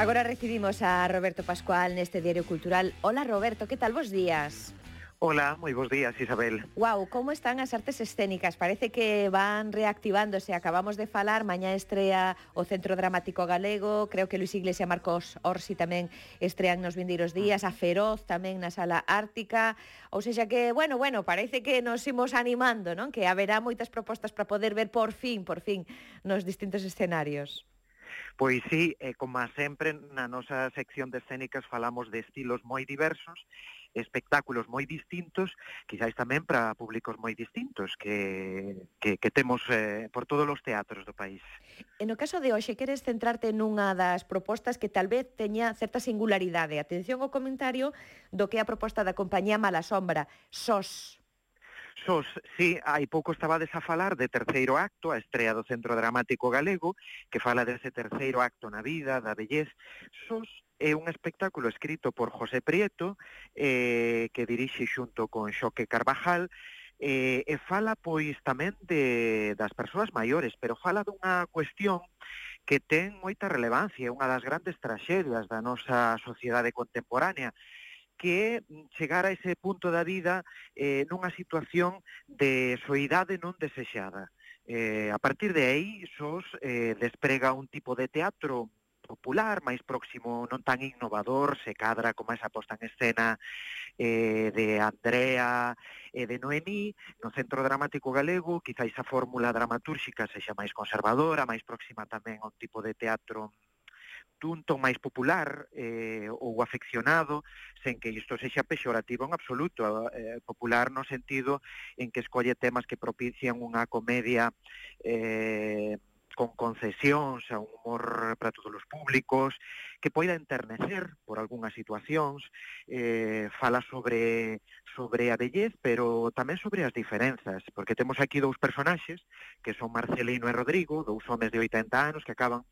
Agora recibimos a Roberto Pascual neste Diario Cultural. Hola Roberto, que tal vos días? Hola, moi bons días, Isabel. Wow, como están as artes escénicas? Parece que van reactivándose. Acabamos de falar, mañá estrea o Centro Dramático Galego, creo que Luis Iglesias e Marcos Orsi tamén estrean nos vindeiros días, a Feroz tamén na Sala Ártica. Ou seja que, bueno, bueno, parece que nos imos animando, non? Que haberá moitas propostas para poder ver por fin, por fin, nos distintos escenarios. Pois sí, eh, como sempre na nosa sección de escénicas falamos de estilos moi diversos, espectáculos moi distintos, quizáis tamén para públicos moi distintos que, que, que temos eh, por todos os teatros do país. E no caso de hoxe, queres centrarte nunha das propostas que tal vez teña certa singularidade. Atención ao comentario do que é a proposta da compañía Mala Sombra, SOS. Sos, si, hai pouco estabades a falar de Terceiro Acto, a estrea do Centro Dramático Galego, que fala dese terceiro acto na vida, da bellez. Sos é un espectáculo escrito por José Prieto, eh, que dirixe xunto con Xoque Carvajal, eh, e fala pois tamén de, das persoas maiores, pero fala dunha cuestión que ten moita relevancia, unha das grandes traxedias da nosa sociedade contemporánea, que é chegar a ese punto da vida eh, nunha situación de soidade non desexada. Eh, a partir de aí, SOS eh, desprega un tipo de teatro popular, máis próximo, non tan innovador, se cadra como esa posta en escena eh, de Andrea e eh, de Noemí, no Centro Dramático Galego, quizáis a fórmula dramatúrxica sexa máis conservadora, máis próxima tamén a un tipo de teatro dun ton máis popular eh, ou afeccionado, sen que isto sexa pexorativo en absoluto, eh, popular no sentido en que escolle temas que propician unha comedia eh, con concesións a un humor para todos os públicos, que poida enternecer por algunhas situacións, eh, fala sobre sobre a bellez, pero tamén sobre as diferenzas, porque temos aquí dous personaxes, que son Marcelino e Rodrigo, dous homes de 80 anos que acaban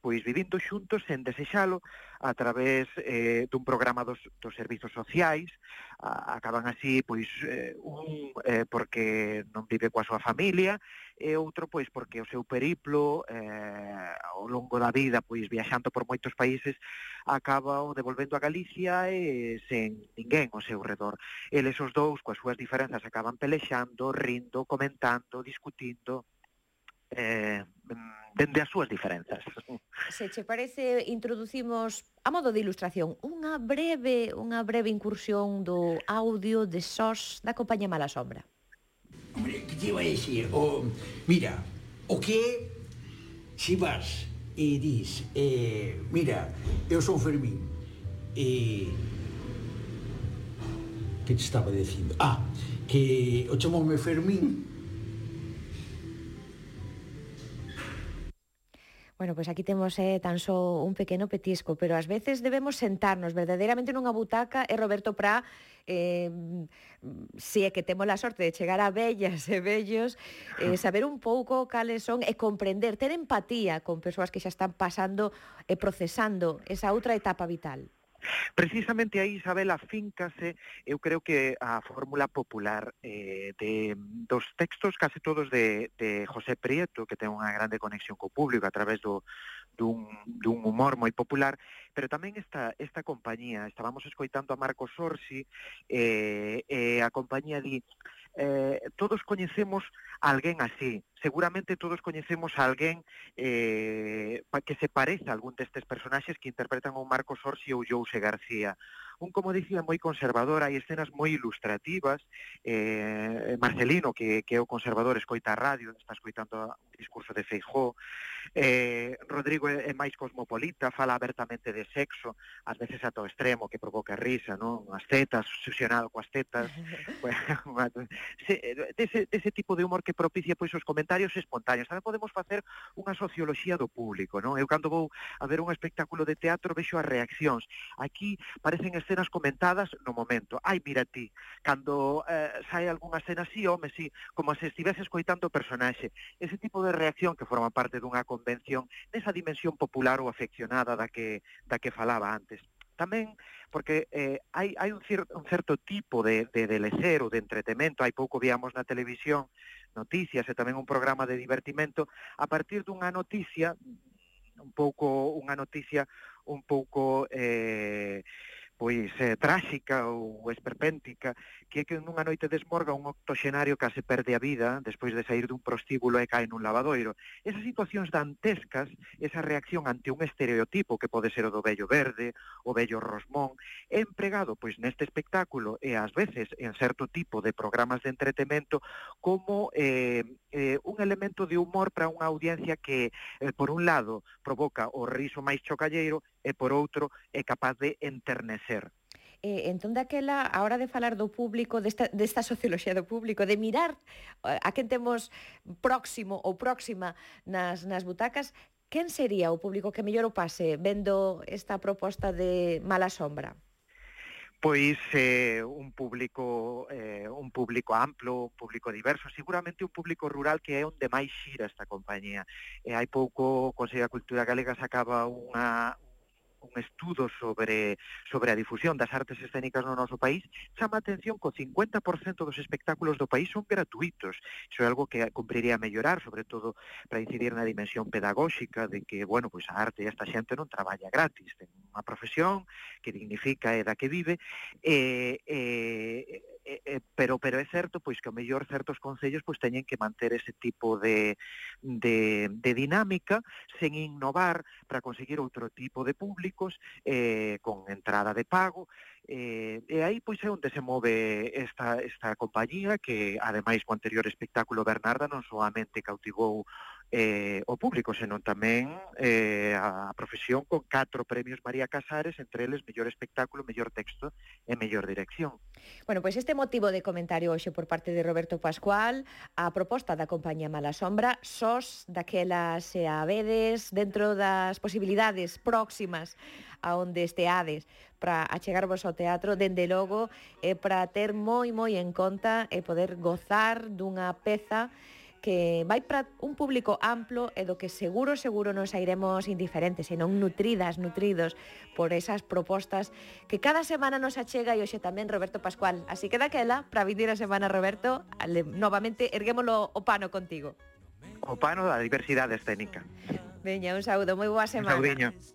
pois vivindo xuntos sen desexalo a través eh, dun programa dos, dos servizos sociais a, acaban así pois eh, un eh, porque non vive coa súa familia e outro pois porque o seu periplo eh, ao longo da vida pois viaxando por moitos países acaba o devolvendo a Galicia e sen ninguén ao seu redor. Eles os dous coas súas diferenzas acaban pelexando, rindo, comentando, discutindo eh, mm, dende as súas diferenzas. Se che parece, introducimos a modo de ilustración unha breve unha breve incursión do audio de SOS da compañía Mala Sombra. Hombre, que te iba a decir? O, mira, o que si vas e dis eh, mira, eu son Fermín e que te estaba dicindo? Ah, que o chamoume Fermín Bueno, pois pues aquí temos eh, tan só un pequeno petisco, pero ás veces debemos sentarnos verdadeiramente nunha butaca e Roberto Prá eh, si é que temos a sorte de chegar a bellas e bellos, eh, saber un pouco cales son e comprender, ter empatía con persoas que xa están pasando e procesando esa outra etapa vital. Precisamente aí, Isabela, fincase, eu creo que a fórmula popular eh, de, dos textos case todos de, de José Prieto, que ten unha grande conexión co público a través do, dun, dun humor moi popular, pero tamén esta, esta compañía, estábamos escoitando a Marcos Orsi, eh, eh, a compañía di eh, todos coñecemos a alguén así, seguramente todos coñecemos a alguén eh, que se parece a algún destes personaxes que interpretan o Marcos Orsi ou Jouse García. Un, como dicía, moi conservador, hai escenas moi ilustrativas, eh, Marcelino, que, que é o conservador, escoita a radio, está escoitando discurso de Feijó. Eh, Rodrigo é, é máis cosmopolita, fala abertamente de sexo, ás veces ata o extremo que provoca risa, non? As tetas, obsesionado coas tetas. bueno, dese, dese tipo de humor que propicia pois os comentarios espontáneos. Tamén podemos facer unha socioloxía do público, non? Eu cando vou a ver un espectáculo de teatro vexo as reaccións. Aquí parecen escenas comentadas no momento. Ai, mira ti, cando eh, sai algunha escena así, home, sí, como se estivese escoitando o personaxe. Ese tipo de de reacción que forma parte dunha convención desa dimensión popular ou afeccionada da que, da que falaba antes. Tamén porque eh, hai, hai un, cier, un certo tipo de, de, de lecer ou de entretemento, hai pouco víamos na televisión noticias e tamén un programa de divertimento. A partir dunha noticia un pouco unha noticia un pouco eh, pois eh, tráxica ou esperpéntica, que é que nunha noite desmorga un octoxenario case perde a vida despois de sair dun prostíbulo e cae nun lavadoiro. Esas situacións dantescas, esa reacción ante un estereotipo que pode ser o do vello verde, o vello rosmón, é empregado pois neste espectáculo e ás veces en certo tipo de programas de entretemento como eh, eh, un elemento de humor para unha audiencia que, eh, por un lado, provoca o riso máis chocalleiro e por outro é eh, capaz de enternecer. Eh, entón daquela, a hora de falar do público, desta, desta socioloxía do público, de mirar eh, a quen temos próximo ou próxima nas, nas butacas, quen sería o público que mellor o pase vendo esta proposta de Mala Sombra? pois eh, un público eh, un público amplo, un público diverso, seguramente un público rural que é onde máis xira esta compañía. E hai pouco o Consello da Cultura Galega sacaba unha, un estudo sobre, sobre a difusión das artes escénicas no noso país, chama a atención co 50% dos espectáculos do país son gratuitos. Iso é algo que cumpriría mellorar, sobre todo para incidir na dimensión pedagóxica de que, bueno, pois a arte e esta xente non traballa gratis, ten unha profesión que dignifica e da que vive, e, e, e, pero pero é certo pois que o mellor certos concellos pois teñen que manter ese tipo de, de, de dinámica sen innovar para conseguir outro tipo de públicos eh, con entrada de pago Eh, e aí pois é onde se move esta, esta compañía que ademais co anterior espectáculo Bernarda non solamente cautivou eh, o público, senón tamén eh, a profesión con catro premios María Casares, entre eles mellor espectáculo, mellor texto e mellor dirección. Bueno, pois este motivo de comentario hoxe por parte de Roberto Pascual a proposta da compañía Mala Sombra sós daquela se a vedes dentro das posibilidades próximas a onde esteades para achegarvos ao teatro, dende logo, e para ter moi moi en conta e poder gozar dunha peza que vai para un público amplo e do que seguro, seguro nos sairemos indiferentes, senón nutridas, nutridos por esas propostas que cada semana nos achega e hoxe tamén Roberto Pascual. Así que daquela, para vivir a semana, Roberto, ale, novamente erguémolo o pano contigo. O pano da diversidade escénica. Veña, un saúdo, moi boa semana. Un saudiño.